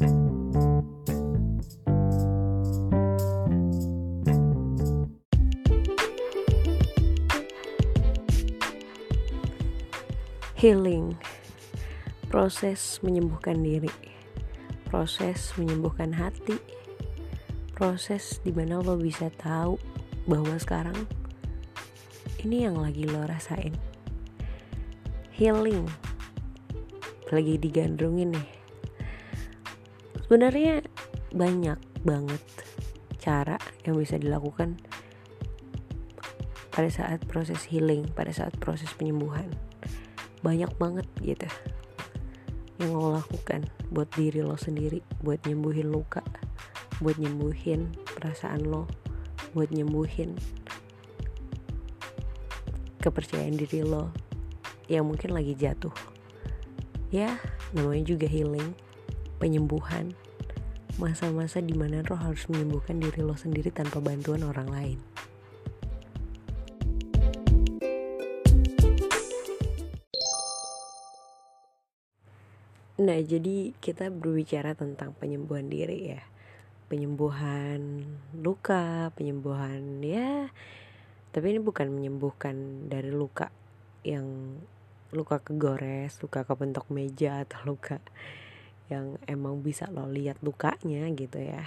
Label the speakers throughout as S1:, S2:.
S1: Healing, proses menyembuhkan diri, proses menyembuhkan hati, proses di mana lo bisa tahu bahwa sekarang ini yang lagi lo rasain. Healing, lagi digandrungin nih. Sebenarnya banyak banget cara yang bisa dilakukan pada saat proses healing, pada saat proses penyembuhan. Banyak banget gitu yang lo lakukan buat diri lo sendiri buat nyembuhin luka buat nyembuhin perasaan lo buat nyembuhin kepercayaan diri lo yang mungkin lagi jatuh. Ya namanya juga healing penyembuhan masa-masa di mana lo harus menyembuhkan diri lo sendiri tanpa bantuan orang lain Nah, jadi kita berbicara tentang penyembuhan diri ya. Penyembuhan luka, penyembuhan ya. Tapi ini bukan menyembuhkan dari luka yang luka kegores, luka kebentok meja atau luka yang emang bisa lo lihat lukanya gitu ya.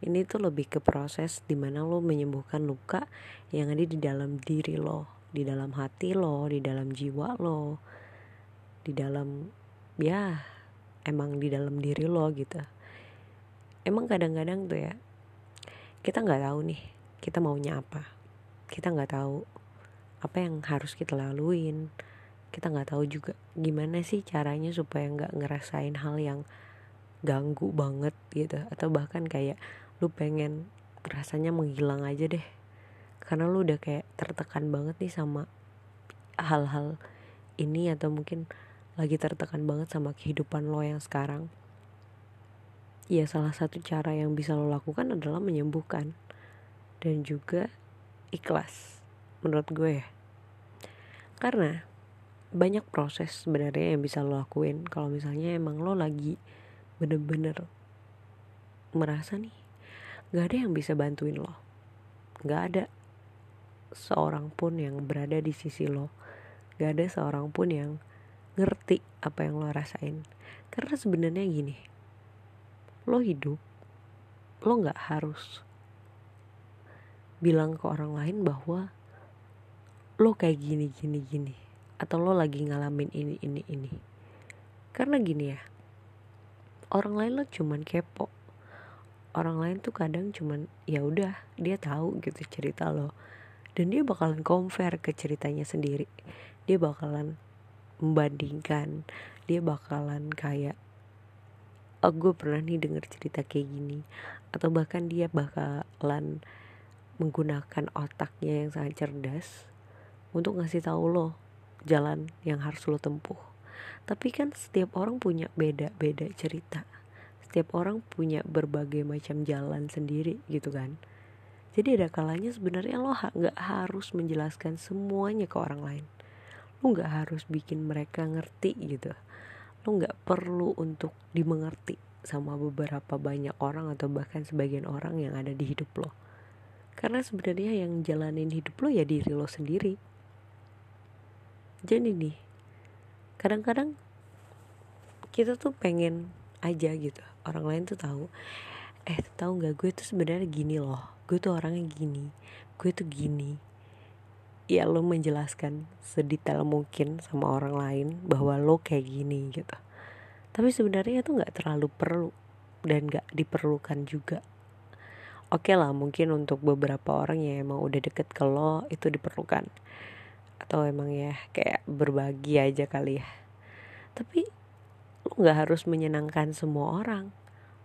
S1: Ini tuh lebih ke proses di mana lo menyembuhkan luka yang ada di dalam diri lo, di dalam hati lo, di dalam jiwa lo, di dalam ya emang di dalam diri lo gitu. Emang kadang-kadang tuh ya kita nggak tahu nih kita maunya apa. Kita nggak tahu apa yang harus kita laluin kita nggak tahu juga gimana sih caranya supaya nggak ngerasain hal yang ganggu banget gitu. Atau bahkan kayak lu pengen rasanya menghilang aja deh. Karena lu udah kayak tertekan banget nih sama hal-hal ini atau mungkin lagi tertekan banget sama kehidupan lo yang sekarang. Ya salah satu cara yang bisa lo lakukan adalah menyembuhkan dan juga ikhlas menurut gue ya. Karena banyak proses sebenarnya yang bisa lo lakuin. Kalau misalnya emang lo lagi bener-bener merasa nih gak ada yang bisa bantuin lo. Gak ada seorang pun yang berada di sisi lo. Gak ada seorang pun yang ngerti apa yang lo rasain. Karena sebenarnya gini lo hidup lo nggak harus bilang ke orang lain bahwa lo kayak gini gini gini atau lo lagi ngalamin ini ini ini. Karena gini ya orang lain lo cuman kepo. Orang lain tuh kadang cuman ya udah dia tahu gitu cerita lo. Dan dia bakalan compare ke ceritanya sendiri. Dia bakalan membandingkan. Dia bakalan kayak oh gue pernah nih denger cerita kayak gini. Atau bahkan dia bakalan menggunakan otaknya yang sangat cerdas untuk ngasih tahu lo jalan yang harus lo tempuh. Tapi kan setiap orang punya beda-beda cerita. Setiap orang punya berbagai macam jalan sendiri gitu kan. Jadi ada kalanya sebenarnya lo nggak harus menjelaskan semuanya ke orang lain. Lu nggak harus bikin mereka ngerti gitu. Lu nggak perlu untuk dimengerti sama beberapa banyak orang atau bahkan sebagian orang yang ada di hidup lo. Karena sebenarnya yang jalanin hidup lo ya diri lo sendiri jadi nih kadang-kadang kita tuh pengen aja gitu. Orang lain tuh tahu eh tahu nggak gue tuh sebenarnya gini loh. Gue tuh orangnya gini. Gue tuh gini. Ya lo menjelaskan sedetail mungkin sama orang lain bahwa lo kayak gini gitu. Tapi sebenarnya itu nggak terlalu perlu dan nggak diperlukan juga. Oke okay lah mungkin untuk beberapa orang yang emang udah deket ke lo itu diperlukan atau emang ya kayak berbagi aja kali ya. Tapi lo nggak harus menyenangkan semua orang.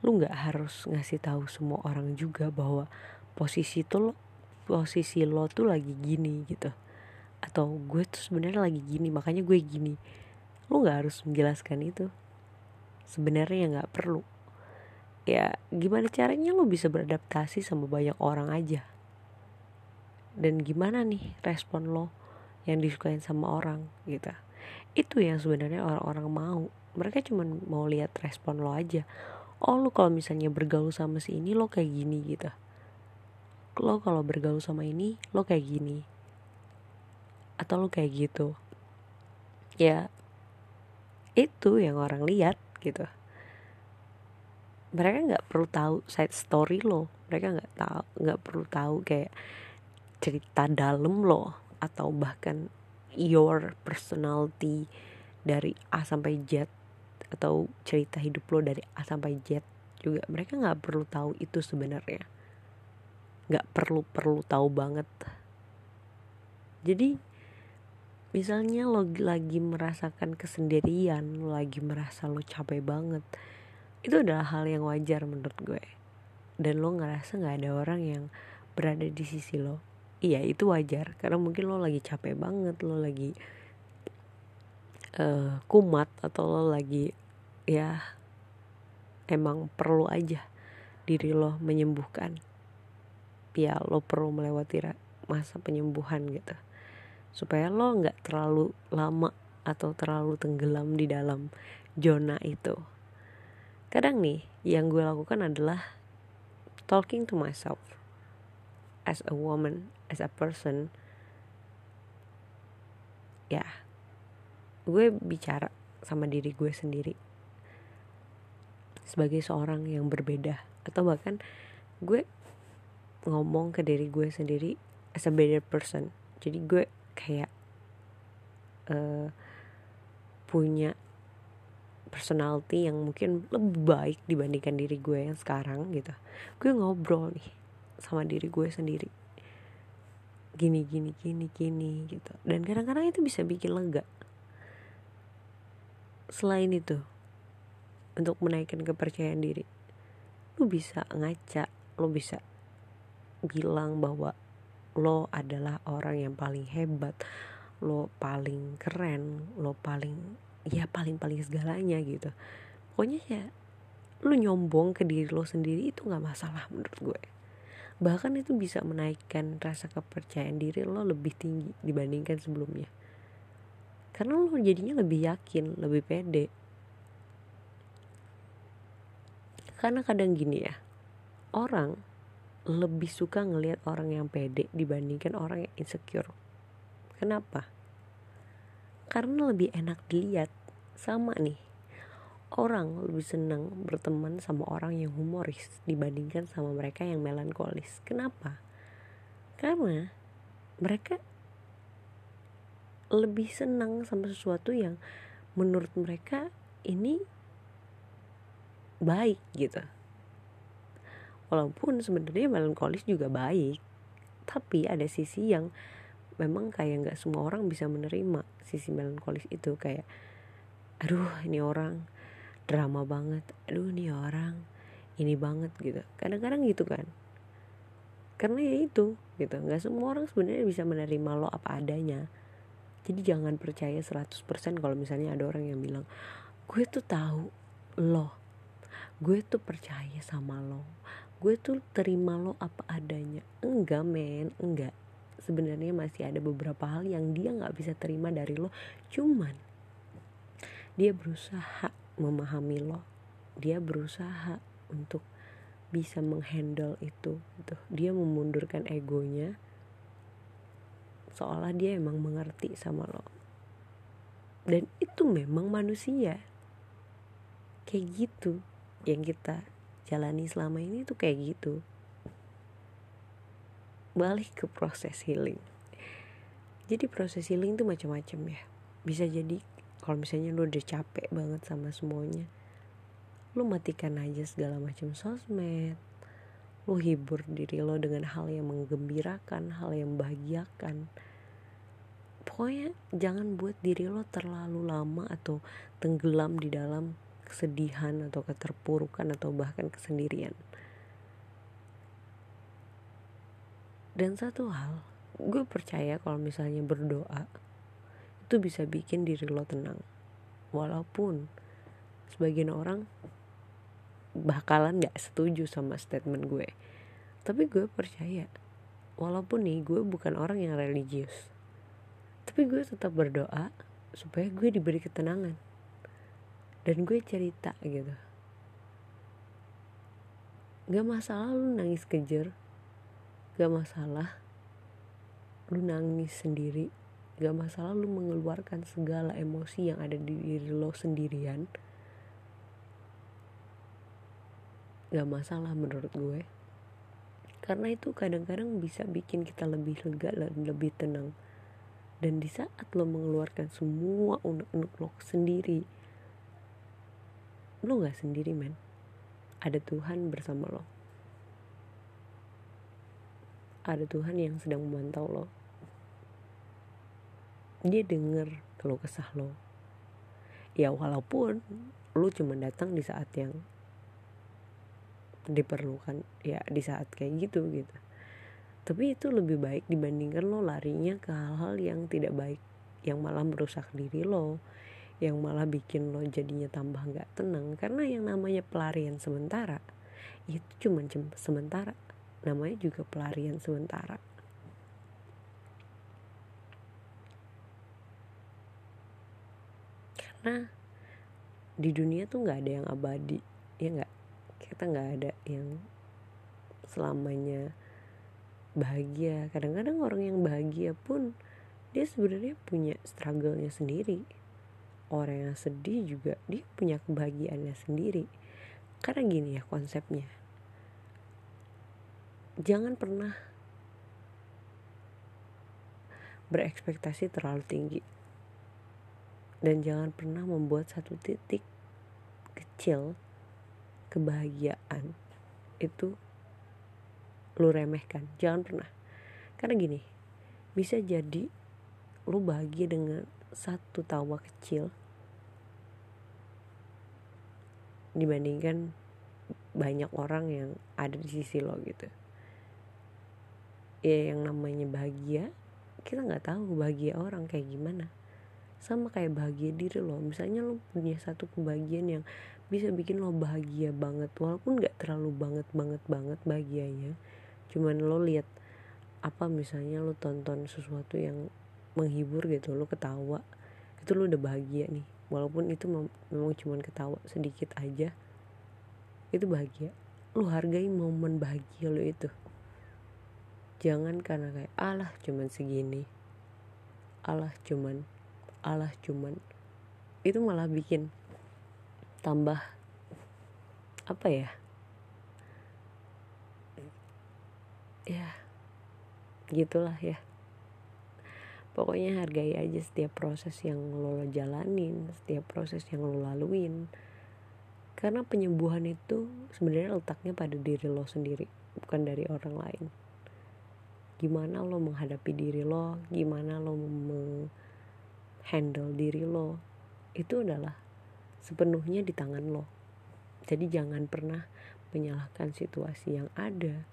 S1: Lo nggak harus ngasih tahu semua orang juga bahwa posisi itu lo posisi lo tuh lagi gini gitu. Atau gue tuh sebenarnya lagi gini makanya gue gini. Lo nggak harus menjelaskan itu. Sebenarnya nggak perlu. Ya gimana caranya lo bisa beradaptasi sama banyak orang aja? Dan gimana nih respon lo yang disukain sama orang gitu. Itu yang sebenarnya orang-orang mau. Mereka cuma mau lihat respon lo aja. Oh lo kalau misalnya bergaul sama si ini lo kayak gini gitu. Lo kalau bergaul sama ini lo kayak gini. Atau lo kayak gitu. Ya itu yang orang lihat gitu. Mereka nggak perlu tahu side story lo. Mereka nggak tahu nggak perlu tahu kayak cerita dalam lo atau bahkan your personality dari A sampai Z atau cerita hidup lo dari A sampai Z juga mereka nggak perlu tahu itu sebenarnya. Nggak perlu perlu tahu banget. Jadi misalnya lo lagi merasakan kesendirian lo lagi merasa lo capek banget itu adalah hal yang wajar menurut gue. Dan lo ngerasa nggak ada orang yang berada di sisi lo iya itu wajar. Karena mungkin lo lagi capek banget lo lagi uh, kumat atau lo lagi ya emang perlu aja diri lo menyembuhkan. Ya lo perlu melewati masa penyembuhan gitu. Supaya lo nggak terlalu lama atau terlalu tenggelam di dalam zona itu. Kadang nih yang gue lakukan adalah talking to myself as a woman as a person. Ya. Gue bicara sama diri gue sendiri. Sebagai seorang yang berbeda. Atau bahkan gue ngomong ke diri gue sendiri as a better person. Jadi gue kayak uh, punya personality yang mungkin lebih baik dibandingkan diri gue yang sekarang gitu. Gue ngobrol nih sama diri gue sendiri gini gini gini gini gitu. Dan kadang-kadang itu bisa bikin lega. Selain itu untuk menaikkan kepercayaan diri lu bisa ngaca lu bisa bilang bahwa lo adalah orang yang paling hebat lo paling keren lo paling ya paling paling segalanya gitu. Pokoknya ya lu nyombong ke diri lo sendiri itu nggak masalah menurut gue bahkan itu bisa menaikkan rasa kepercayaan diri lo lebih tinggi dibandingkan sebelumnya. Karena lo jadinya lebih yakin lebih pede. Karena kadang gini ya orang lebih suka ngelihat orang yang pede dibandingkan orang yang insecure. Kenapa? Karena lebih enak dilihat. Sama nih orang lebih senang berteman sama orang yang humoris dibandingkan sama mereka yang melankolis. Kenapa? Karena mereka lebih senang sama sesuatu yang menurut mereka ini baik gitu. Walaupun sebenarnya melankolis juga baik tapi ada sisi yang memang kayak nggak semua orang bisa menerima sisi melankolis itu. Kayak aduh ini orang drama banget. Aduh ini orang ini banget gitu. Kadang-kadang gitu kan. Karena ya itu gitu. Nggak semua orang sebenarnya bisa menerima lo apa adanya. Jadi jangan percaya 100% kalau misalnya ada orang yang bilang gue tuh tahu lo. Gue tuh percaya sama lo. Gue tuh terima lo apa adanya. Enggak men. Enggak. Sebenarnya masih ada beberapa hal yang dia nggak bisa terima dari lo. Cuman dia berusaha memahami lo dia berusaha untuk bisa menghandle itu gitu. Dia memundurkan egonya seolah dia emang mengerti sama lo. Dan itu memang manusia. Kayak gitu yang kita jalani selama ini tuh kayak gitu. Balik ke proses healing. Jadi proses healing tuh macam-macam ya. Bisa jadi kalau misalnya lo udah capek banget sama semuanya lo matikan aja segala macam sosmed. Lo hibur diri lo dengan hal yang menggembirakan hal yang membahagiakan. Pokoknya jangan buat diri lo terlalu lama atau tenggelam di dalam kesedihan atau keterpurukan atau bahkan kesendirian. Dan satu hal gue percaya kalau misalnya berdoa itu bisa bikin diri lo tenang. Walaupun sebagian orang bakalan gak setuju sama statement gue. Tapi gue percaya walaupun nih gue bukan orang yang religius tapi gue tetap berdoa supaya gue diberi ketenangan. Dan gue cerita gitu. Gak masalah lu nangis kejer gak masalah lu nangis sendiri gak masalah lu mengeluarkan segala emosi yang ada di diri lo sendirian gak masalah menurut gue. Karena itu kadang-kadang bisa bikin kita lebih lega dan lebih tenang. Dan di saat lo mengeluarkan semua unek-unek lo sendiri lo gak sendiri men. Ada Tuhan bersama lo. Ada Tuhan yang sedang memantau lo dia denger kalau kesah lo. Ya walaupun lo cuma datang di saat yang diperlukan ya di saat kayak gitu gitu. Tapi itu lebih baik dibandingkan lo larinya ke hal-hal yang tidak baik yang malah merusak diri lo yang malah bikin lo jadinya tambah nggak tenang. Karena yang namanya pelarian sementara itu cuma sementara. Namanya juga pelarian sementara karena di dunia tuh nggak ada yang abadi ya nggak? Kita nggak ada yang selamanya bahagia. Kadang-kadang orang yang bahagia pun dia sebenarnya punya struggle-nya sendiri. Orang yang sedih juga dia punya kebahagiaannya sendiri. Karena gini ya konsepnya. Jangan pernah berekspektasi terlalu tinggi dan jangan pernah membuat satu titik kecil kebahagiaan itu lu remehkan. Jangan pernah. Karena gini bisa jadi lu bahagia dengan satu tawa kecil dibandingkan banyak orang yang ada di sisi lo gitu. Ya yang namanya bahagia kita nggak tahu bahagia orang kayak gimana sama kayak bahagia diri lo misalnya lo punya satu kebahagiaan yang bisa bikin lo bahagia banget walaupun nggak terlalu banget banget banget bahagianya. Cuman lo lihat apa misalnya lo tonton sesuatu yang menghibur gitu lo ketawa itu lo udah bahagia nih. Walaupun itu memang cuma ketawa sedikit aja itu bahagia. Lu hargai momen bahagia lu itu. Jangan karena kayak Allah cuman segini. Allah cuman Allah cuman itu malah bikin tambah apa ya? Ya gitulah ya. Pokoknya hargai aja setiap proses yang lo jalanin setiap proses yang lo laluin. Karena penyembuhan itu sebenarnya letaknya pada diri lo sendiri bukan dari orang lain. Gimana lo menghadapi diri lo gimana lo handle diri lo itu adalah sepenuhnya di tangan lo. Jadi jangan pernah menyalahkan situasi yang ada.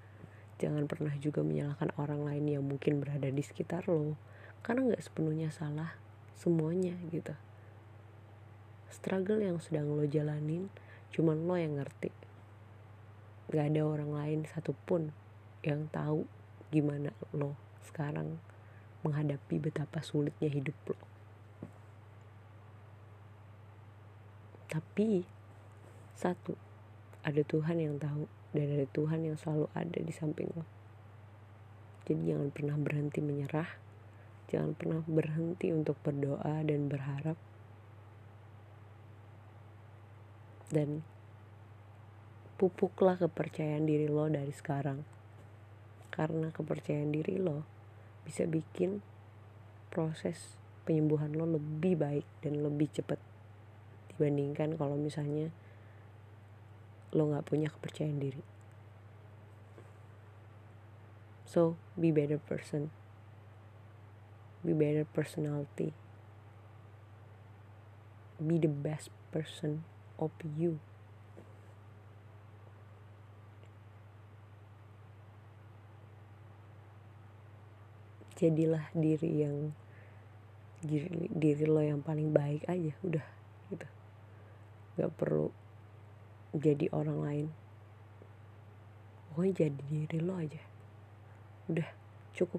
S1: Jangan pernah juga menyalahkan orang lain yang mungkin berada di sekitar lo. Karena nggak sepenuhnya salah semuanya gitu. Struggle yang sedang lo jalanin cuman lo yang ngerti. Nggak ada orang lain satupun yang tahu gimana lo sekarang menghadapi betapa sulitnya hidup lo tapi satu ada Tuhan yang tahu dan ada Tuhan yang selalu ada di samping lo jadi jangan pernah berhenti menyerah Jangan pernah berhenti untuk berdoa dan berharap. Dan pupuklah kepercayaan diri lo dari sekarang. Karena kepercayaan diri lo bisa bikin proses penyembuhan lo lebih baik dan lebih cepat dibandingkan kalau misalnya lo gak punya kepercayaan diri. So, be better person. Be better personality. Be the best person of you. Jadilah diri yang diri, diri lo yang paling baik aja udah gak perlu jadi orang lain. Pokoknya jadi diri lo aja. Udah cukup